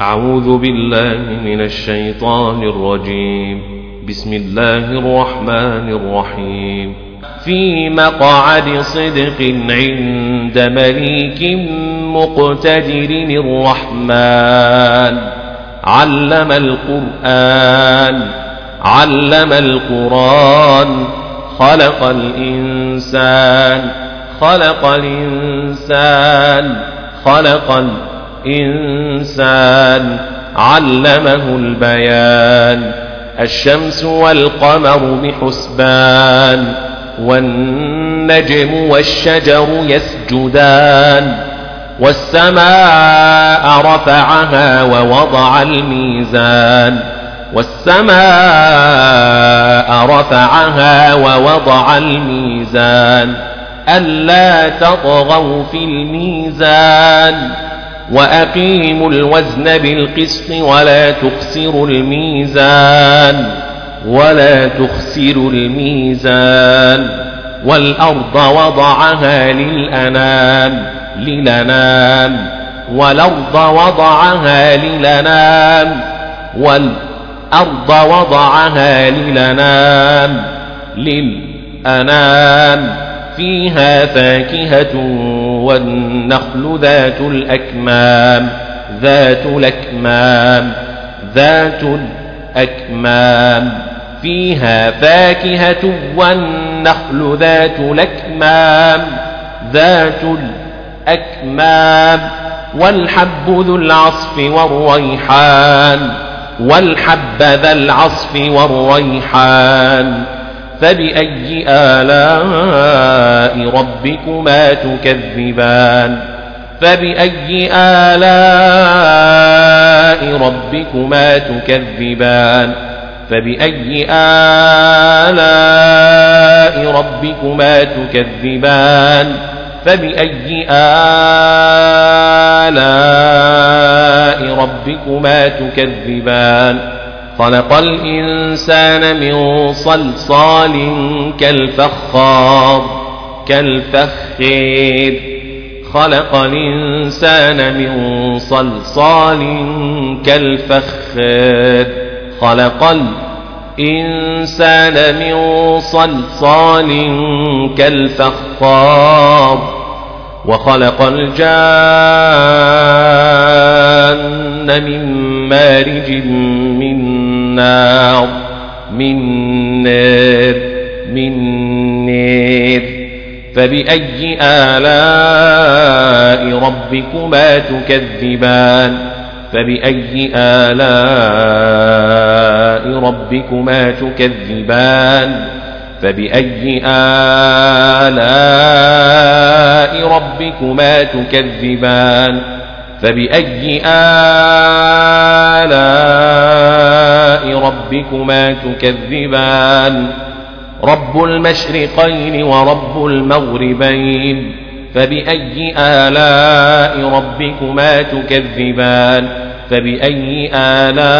أعوذ بالله من الشيطان الرجيم. بسم الله الرحمن الرحيم. في مقعد صدق عند مليك مقتدر الرحمن. علم القرآن. علم القرآن. خلق الإنسان. خلق الإنسان. خلق الإنسان علمه البيان الشمس والقمر بحسبان والنجم والشجر يسجدان والسماء رفعها ووضع الميزان والسماء رفعها ووضع الميزان ألا تطغوا في الميزان وأقيموا الوزن بالقسط ولا تخسروا الميزان ولا تخسروا الميزان والأرض وضعها للأنام للنام والأرض وضعها للنام والأرض وضعها للنام للأنام فيها فاكهة والنخل ذات الأكمام ذات الأكمام ذات الأكمام. فيها فاكهة والنخل ذات الأكمام ذات الأكمام. والحب ذو العصف والريحان والحب ذا العصف والريحان. فبأي آلاء ربكما تكذبان فبأي آلاء ربكما تكذبان فبأي آلاء ربكما تكذبان فبأي آلاء ربكما تكذبان خلق الإنسان من صلصال كالفخار كالفخير. خلق الإنسان من صلصال كالفخار خلق الإنسان من صلصال كالفخار. وخلق الجان من مارج من نار من نار من نار فبأي آلاء ربكما تكذبان؟ فبأي آلاء ربكما تكذبان؟ فبأي آلاء ربكما تكذبان؟ فبأي آلاء ربكما تكذبان؟ رب المشرقين ورب المغربين. فبأي آلاء ربكما تكذبان؟ فبأي آلاء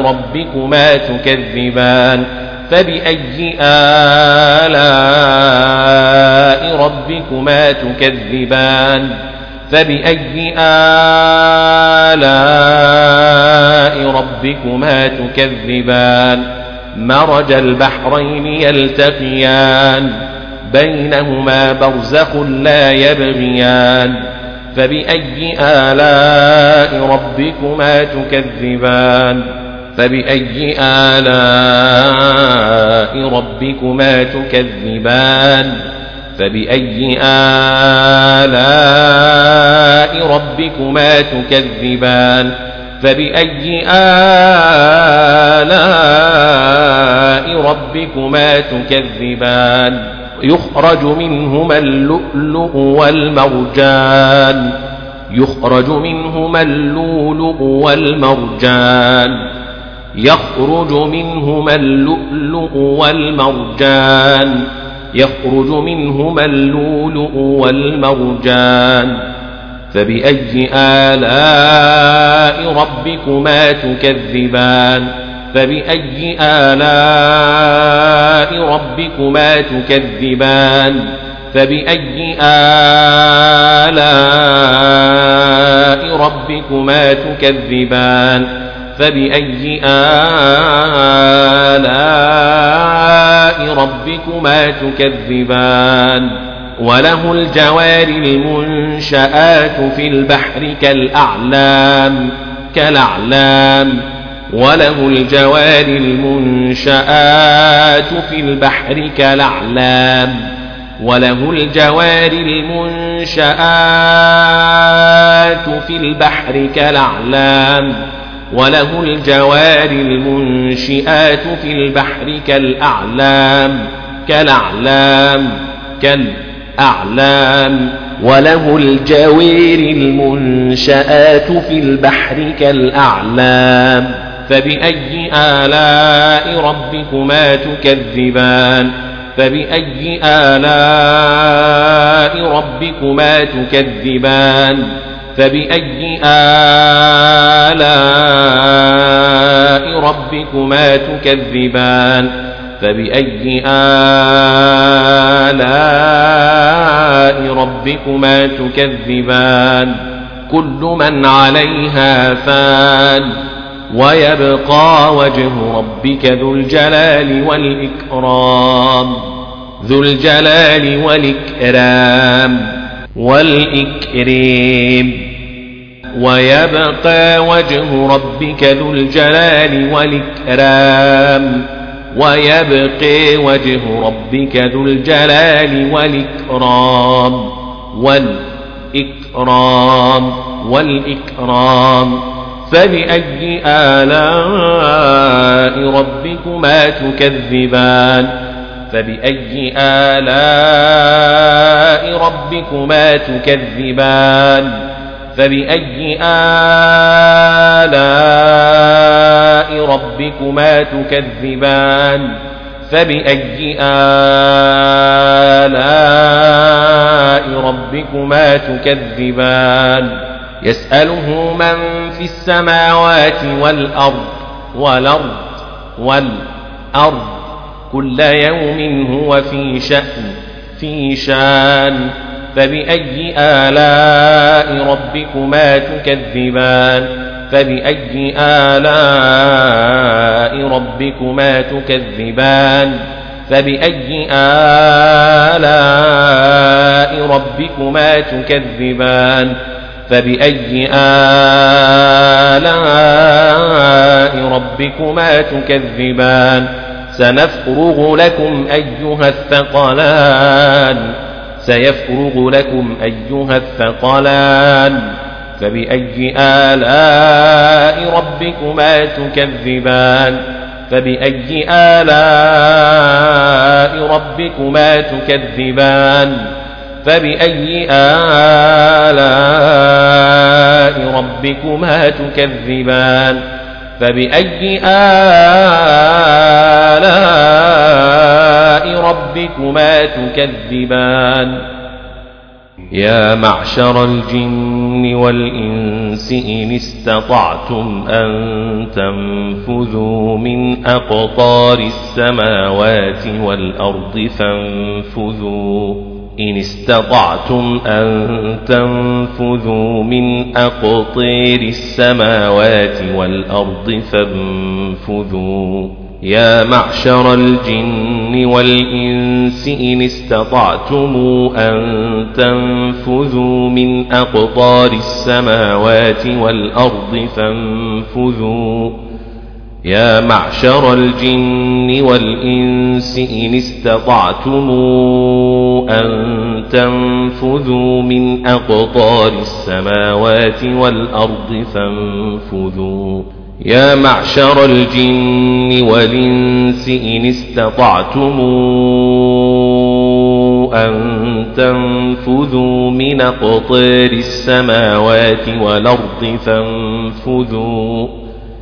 ربكما تكذبان؟ فبأي آلاء ربكما تكذبان؟ فبأي آلاء ربكما تكذبان مرج البحرين يلتقيان بينهما برزخ لا يبغيان فبأي آلاء ربكما تكذبان فبأي آلاء ربكما تكذبان فبأي آلاء ربكما تكذبان؟ فبأي آلاء ربكما تكذبان؟ يخرج منهما اللؤلؤ والمرجان. يخرج منهما اللؤلؤ والمرجان. يخرج منهما اللؤلؤ والمرجان. يخرج منهما اللؤلؤ والمرجان فبأي آلاء ربكما تكذبان؟ فبأي آلاء ربكما تكذبان؟ فبأي آلاء ربكما تكذبان؟ فبأي آلاء ربكما تكذبان وله الجوار المنشآت في البحر كالأعلام كالأعلام. وله الجوار المنشآت في البحر كالأعلام. وله الجوار المنشآت في البحر كالأعلام. وله الجوار المنشئات في البحر كالأعلام كالأعلام كالأعلام. وله الجوار المنشآت في البحر كالأعلام. فبأي آلاء ربكما تكذبان؟ فبأي آلاء ربكما تكذبان؟ فبأي آلاء ربكما تكذبان؟ فبأي آلاء ربكما تكذبان؟ كل من عليها فان ويبقى وجه ربك ذو الجلال والإكرام. ذو الجلال والإكرام. والإكريم. ويبقى وجه ربك ذو الجلال والإكرام. ويبقى وجه ربك ذو الجلال والإكرام. والإكرام. والإكرام. فبأي آلاء ربكما تكذبان؟ فبأي آلاء ربكما تكذبان؟ فبأي آلاء ربكما تكذبان فبأي آلاء ربكما تكذبان يسأله من في السماوات والأرض والأرض والأرض كل يوم هو في شأن في شان فبأي آلاء ربكما تكذبان؟ فبأي آلاء ربكما تكذبان؟ فبأي آلاء ربكما تكذبان؟ فبأي آلاء ربكما تكذبان؟ سنفرغ لكم أيها الثقلان. سيفرغ لكم أيها الثقلان فبأي آلاء ربكما تكذبان؟ فبأي آلاء ربكما تكذبان؟ فبأي آلاء ربكما تكذبان؟ فبأي آلاء ربكما تكذبان؟ يا معشر الجن والإنس إن استطعتم أن تنفذوا من أقطار السماوات والأرض فانفذوا. إن استطعتم أن تنفذوا من أقطير السماوات والأرض فانفذوا. يا معشر الجن والإنس إن استطعتم أن تنفذوا من أقطار السماوات والأرض فانفذوا. يا معشر الجن والإنس إن استطعتم أن تنفذوا من أقطار السماوات والأرض فانفذوا. يا معشر الجن والإنس إن استطعتم أن تنفذوا من أقطار السماوات والأرض فانفذوا.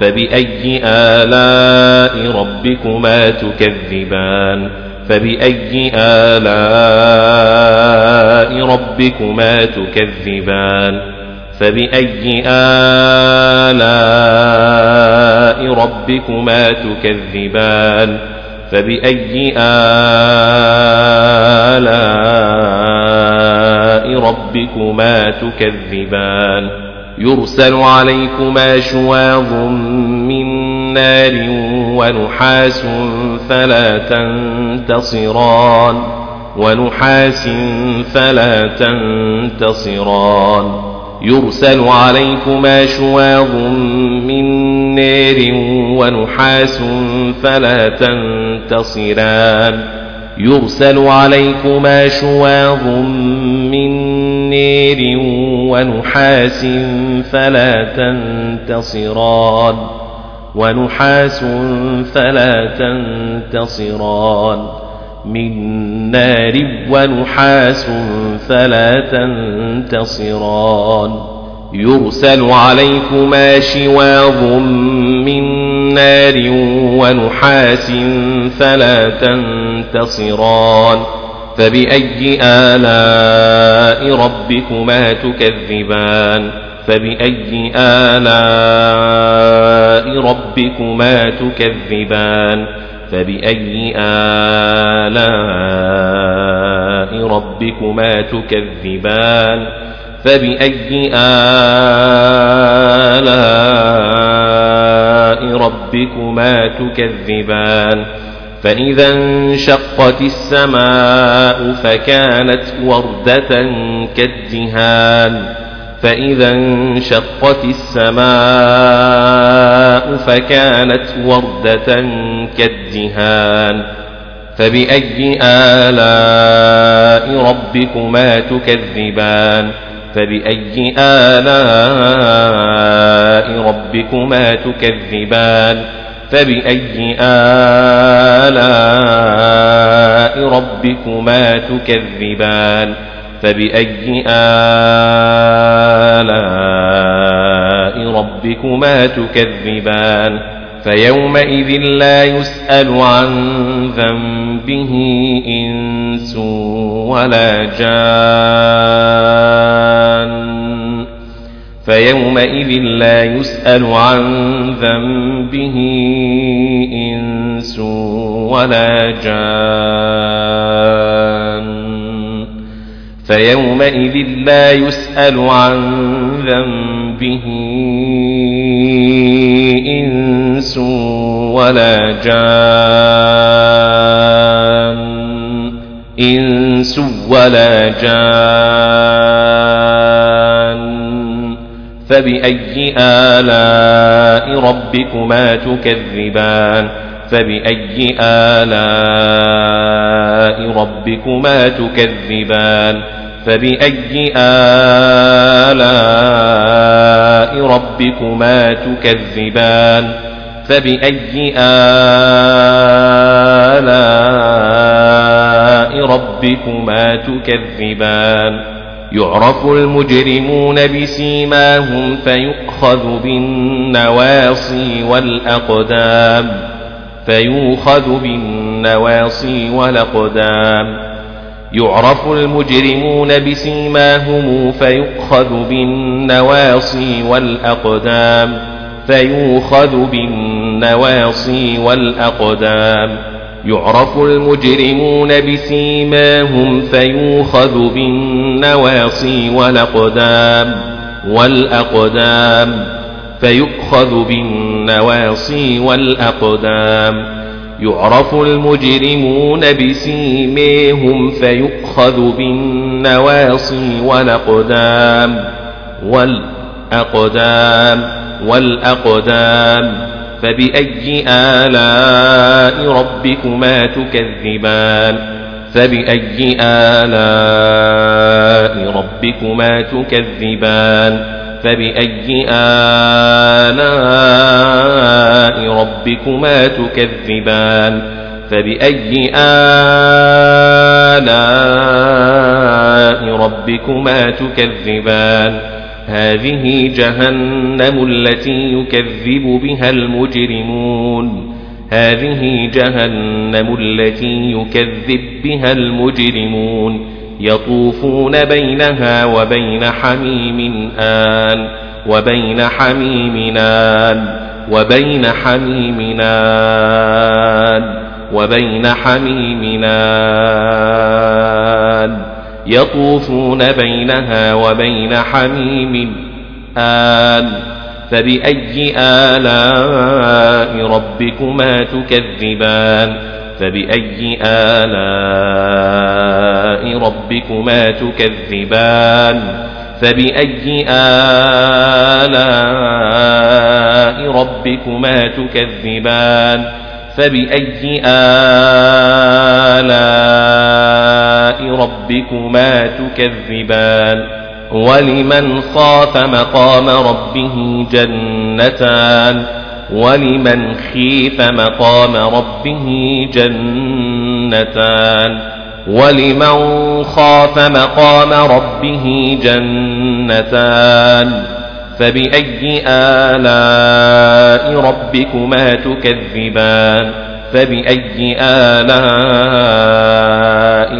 فبأي آلاء ربكما تكذبان؟ فبأي آلاء ربكما تكذبان؟ فبأي آلاء ربكما تكذبان؟ فبأي آلاء ربكما تكذبان؟ يرسل عليكما شواظ من نار ونحاس فلا تنتصران. ونحاس فلا تنتصران. يرسل عليكما شواظ من نار ونحاس فلا تنتصران. يرسل عليكما شواظ من نار ونحاس فلا تنتصران. ونحاس فلا تنتصران. من نار ونحاس فلا تنتصران. يرسل عليكما شواظ من نار ونحاس فلا تنتصران. فبأي آلاء ربكما تكذبان؟ فبأي آلاء ربكما تكذبان؟ فبأي آلاء ربكما تكذبان؟ فبأي آلاء ربكما تكذبان؟ فإذا انشقت السماء فكانت وردة كالدهان. فإذا انشقت السماء فكانت وردة كالدهان. فبأي آلاء ربكما تكذبان؟ فبأي آلاء ربكما تكذبان؟ فبأي آلاء ربكما تكذبان؟ فبأي آلاء ربكما تكذبان؟ فيومئذ لا يسأل عن ذنبه إنس ولا جان. فيومئذ لا يسأل عن ذنبه إنس ولا جان فيومئذ لا يسأل عن ذنبه إنس ولا جان إنس ولا جان فبأي آلاء ربكما تكذبان؟ فبأي آلاء ربكما تكذبان؟ فبأي آلاء ربكما تكذبان؟ فبأي آلاء ربكما تكذبان؟ يعرف المجرمون بسيماهم فيؤخذ بالنواصي والأقدام فيوخذ بالنواصي والأقدام. يعرف المجرمون بسيماهم فيؤخذ بالنواصي والأقدام فيوخذ بالنواصي والأقدام. يعرف المجرمون بسيماهم فيوخذ بالنواصي والأقدام والأقدام فيؤخذ بالنواصي والأقدام. يعرف المجرمون بسيميهم فيؤخذ بالنواصي والأقدام والأقدام والأقدام. فبأي آلاء ربكما تكذبان فبأي آلاء ربكما تكذبان فبأي آلاء ربكما تكذبان فبأي آلاء ربكما تكذبان هذه جهنم التي يكذب بها المجرمون. هذه جهنم التي يكذب بها المجرمون. يطوفون بينها وبين حميم آن وبين حميم آن وبين حميم آن وبين حميم آن يطوفون بينها وبين حميم آن فبأي آلاء ربكما تكذبان؟ فبأي آلاء ربكما تكذبان؟ فبأي آلاء ربكما تكذبان؟ فبأي آلاء ربكما تكذبان ولمن خاف مقام ربه جنتان ولمن خيف مقام ربه جنتان ولمن خاف مقام ربه جنتان فبأي آلاء ربكما تكذبان؟ فبأي آلاء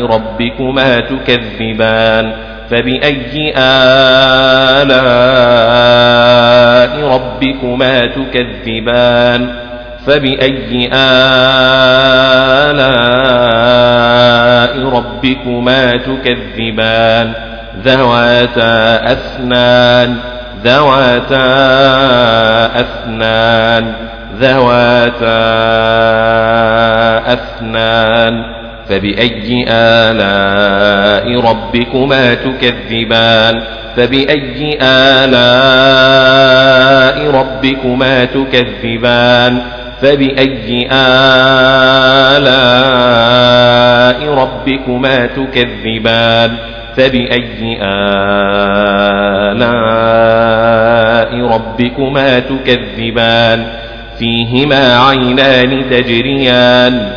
ربكما تكذبان؟ فبأي آلاء ربكما تكذبان؟ فبأي آلاء ربكما تكذبان؟ ذواتا أثنان ذواتا أثنان ذواتا أثنان. فبأي آلاء ربكما تكذبان؟ فبأي آلاء ربكما تكذبان؟ فبأي آلاء ربكما تكذبان؟ فبأي آلاء ربكما تكذبان؟ فيهما عينان تجريان.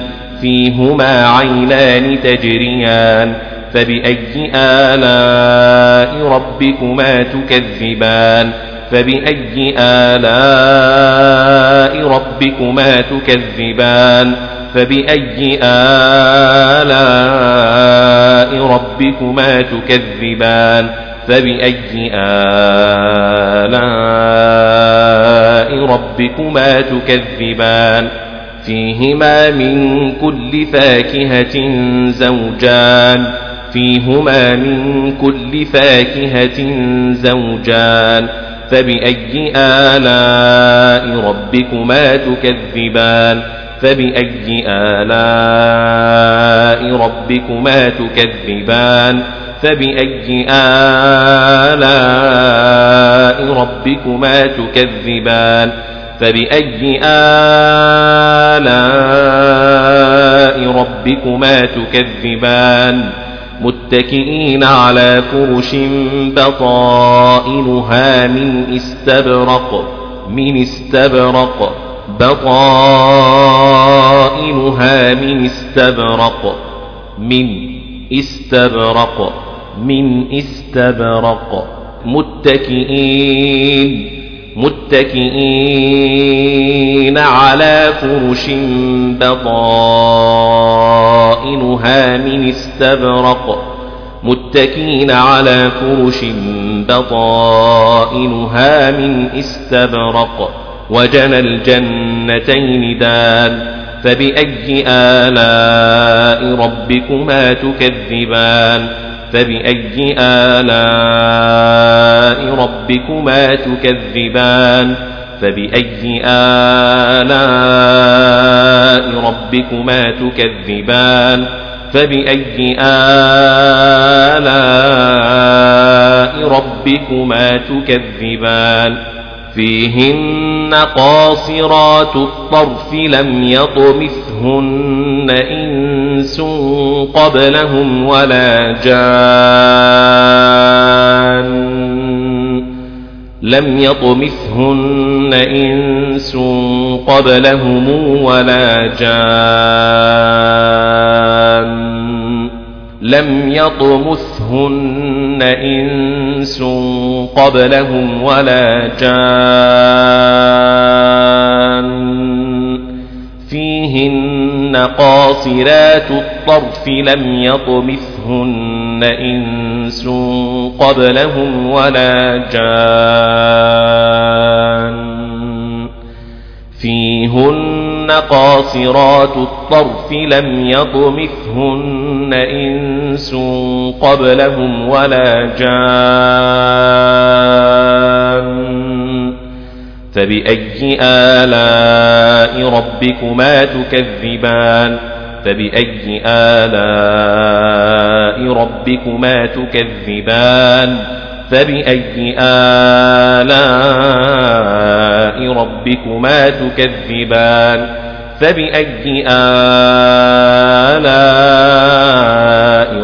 فيهما عينان تجريان. فبأي آلاء ربكما تكذبان؟ فبأي آلاء ربكما تكذبان؟ فبأي آلاء ربكما تكذبان؟ فبأي آلاء ربكما تكذبان؟ فيهما من كل فاكهة زوجان. فيهما من كل فاكهة زوجان. فبأي آلاء ربكما تكذبان؟ فبأي آلاء ربكما تكذبان؟ فبأي آلاء ربكما تكذبان؟ فبأي آلاء ربكما تكذبان؟ متكئين على فرش بطائنها من استبرق من استبرق. بطائنها من استبرق من استبرق من استبرق. متكئين متكئين على فرش بطائنها من استبرق. متكئين على فرش بطائنها من استبرق. وجنى الجنتين دان فبأي آلاء ربكما تكذبان فبأي آلاء ربكما تكذبان فبأي آلاء ربكما تكذبان فبأي آلاء ربكما تكذبان فيهن قاصرات الطرف لم يطمثهن إنس قبلهم ولا جان لم يطمثهن إنس قبلهم ولا جان لم يطمثهن إنس قبلهم ولا جان فيهن قاصرات الطرف لم يطمثهن إنس قبلهم ولا جان فيهن قاصرات الطرف لم يطمثهن إنس قبلهم ولا جان. فبأي آلاء ربكما تكذبان؟ فبأي آلاء ربكما تكذبان؟ فبأي آلاء ربكما تكذبان؟ فبأي آلاء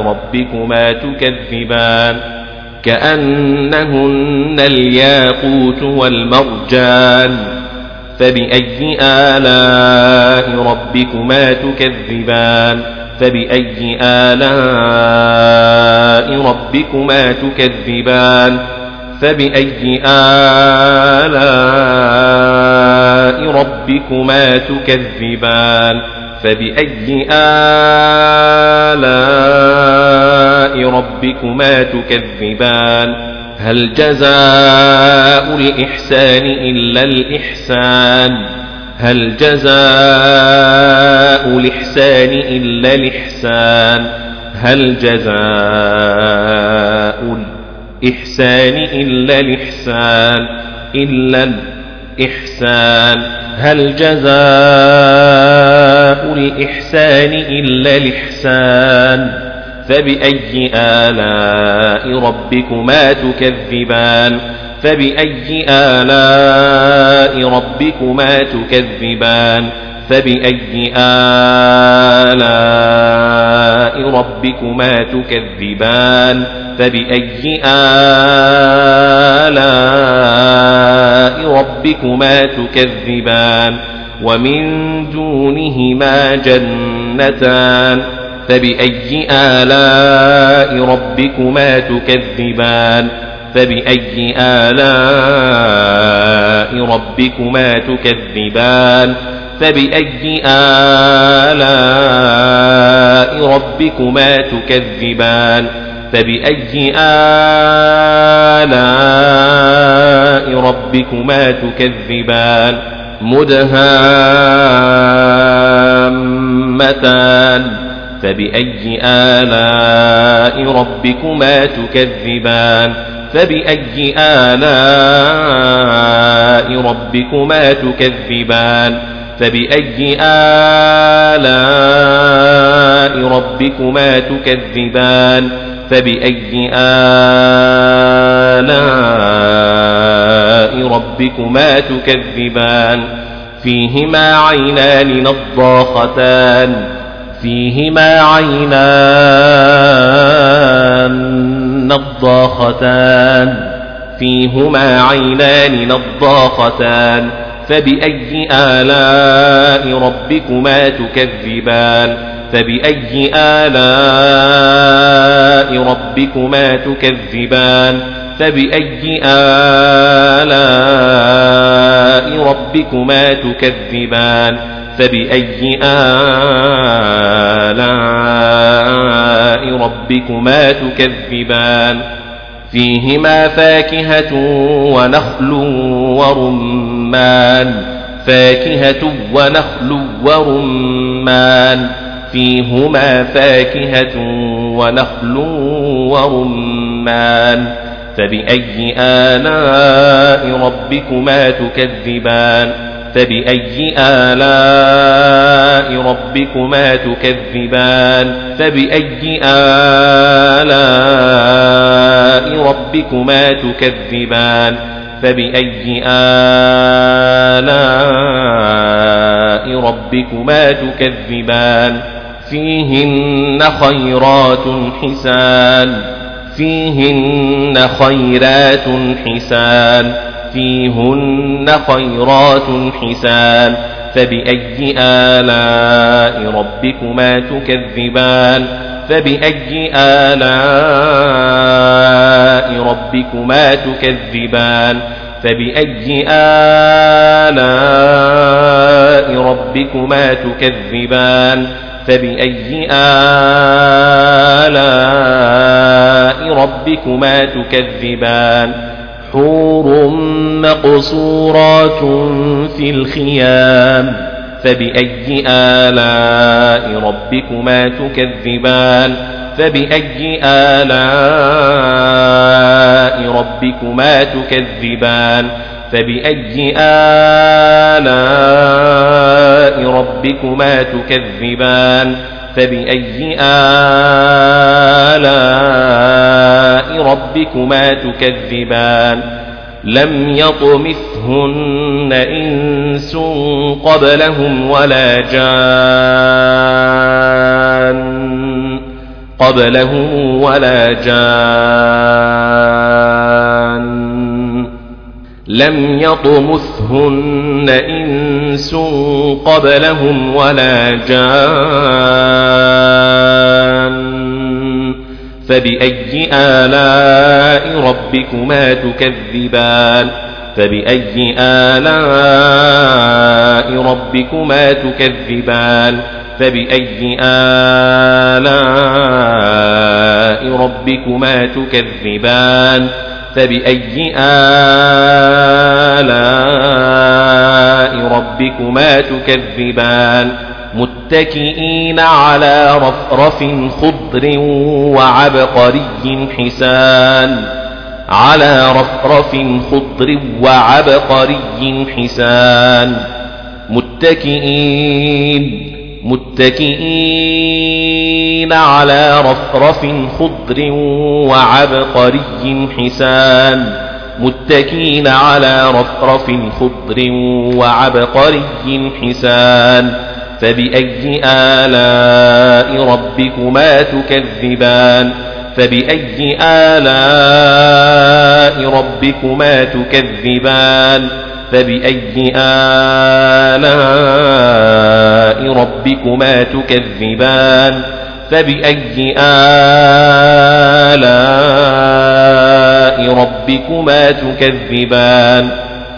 ربكما تكذبان؟ كأنهن الياقوت والمرجان. فبأي آلاء ربكما تكذبان؟ فبأي آلاء ربكما تكذبان؟ فبأي آلاء ربكما تكذبان؟ فبأي آلاء ربكما تكذبان؟ هل جزاء الإحسان إلا الإحسان؟ هل جزاء الإحسان إلا الإحسان؟ هل جزاء الإحسان إلا الإحسان؟ إلا الإحسان. هل جزاء الإحسان إلا الإحسان؟ فبأي آلاء ربكما تكذبان؟ فبأي آلاء ربكما تكذبان؟ فبأي آلاء ربكما تكذبان؟ فبأي آلاء ربكما تكذبان؟ ومن دونهما جنتان؟ فبأي آلاء ربكما تكذبان؟ فبأي آلاء ربكما تكذبان؟ فبأي آلاء ربكما تكذبان؟ فبأي آلاء ربكما تكذبان؟ مدهامتان. فبأي آلاء ربكما تكذبان؟ فبأي آلاء ربكما تكذبان؟ فبأي آلاء ربكما تكذبان؟ فبأي آلاء ربكما تكذبان؟ فيهما عينان نضاختان فيهما عينان نضاختان فيهما عينان نضاختان فبأي آلاء ربكما تكذبان فبأي آلاء ربكما تكذبان فبأي آلاء ربكما تكذبان فبأي آلاء ربكما تكذبان فيهما فاكهة ونخل ورمان فاكهة ونخل ورمان فيهما فاكهة ونخل ورمان فبأي آلاء ربكما تكذبان فبأي آلاء ربكما تكذبان؟ فبأي آلاء ربكما تكذبان؟ فبأي آلاء ربكما تكذبان؟ فيهن خيرات حسان فيهن خيرات حسان. فيهن خيرات حسان فبأي آلاء ربكما تكذبان فبأي آلاء ربكما تكذبان فبأي آلاء ربكما تكذبان فبأي آلاء ربكما تكذبان حور مقصورات في الخيام فبأي آلاء ربكما تكذبان فبأي آلاء ربكما تكذبان فبأي آلاء ربكما تكذبان فبأي آلاء ربكما تكذبان؟ لم يطمثهن إنس قبلهم ولا جان قبلهم ولا جان لم يطمثهن إنس قبلهم ولا جان. فبأي آلاء ربكما تكذبان؟ فبأي آلاء ربكما تكذبان؟ فبأي آلاء ربكما تكذبان؟ فبأي آلاء ربكما تكذبان؟ متكئين على رفرف خضر وعبقري حسان. على رفرف خضر وعبقري حسان. متكئين متكئين على رفرف خضر وعبقري حسان. متكئين على رفرف خضر وعبقري حسان. فبأي آلاء ربكما تكذبان؟ فبأي آلاء ربكما تكذبان؟ فبأي آلاء ربكما تكذبان؟ فبأي آلاء ربكما تكذبان؟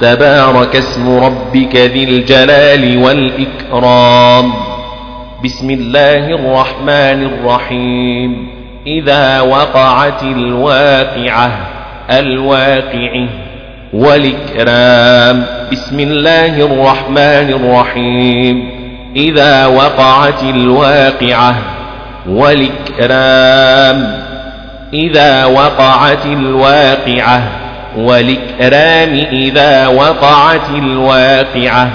تبارك اسم ربك ذي الجلال والإكرام. بسم الله الرحمن الرحيم. إذا وقعت الواقعة الواقعه والإكرام. بسم الله الرحمن الرحيم. إذا وقعت الواقعة والإكرام. إذا وقعت الواقعة والإكرام. إذا وقعت الواقعة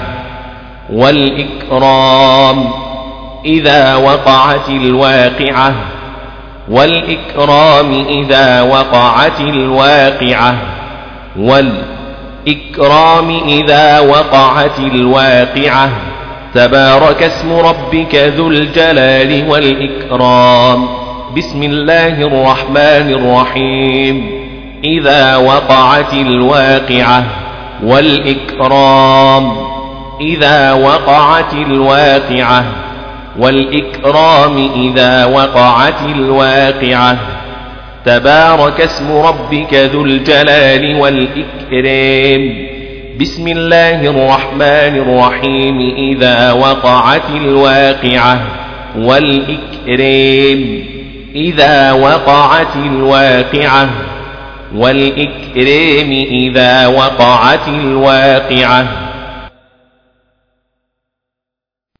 والإكرام. إذا وقعت الواقعة والإكرام. إذا وقعت الواقعة والإكرام إذا وقعت الواقعة. تبارك اسم ربك ذو الجلال والإكرام. بسم الله الرحمن الرحيم. إذا وقعت الواقعة والإكرام. إذا وقعت الواقعة والإكرام. إذا وقعت الواقعة تبارك اسم ربك ذو الجلال والإكرام. بسم الله الرحمن الرحيم. إذا وقعت الواقعة والإكرام. إذا وقعت الواقعة والإكرام. إذا وقعت الواقعة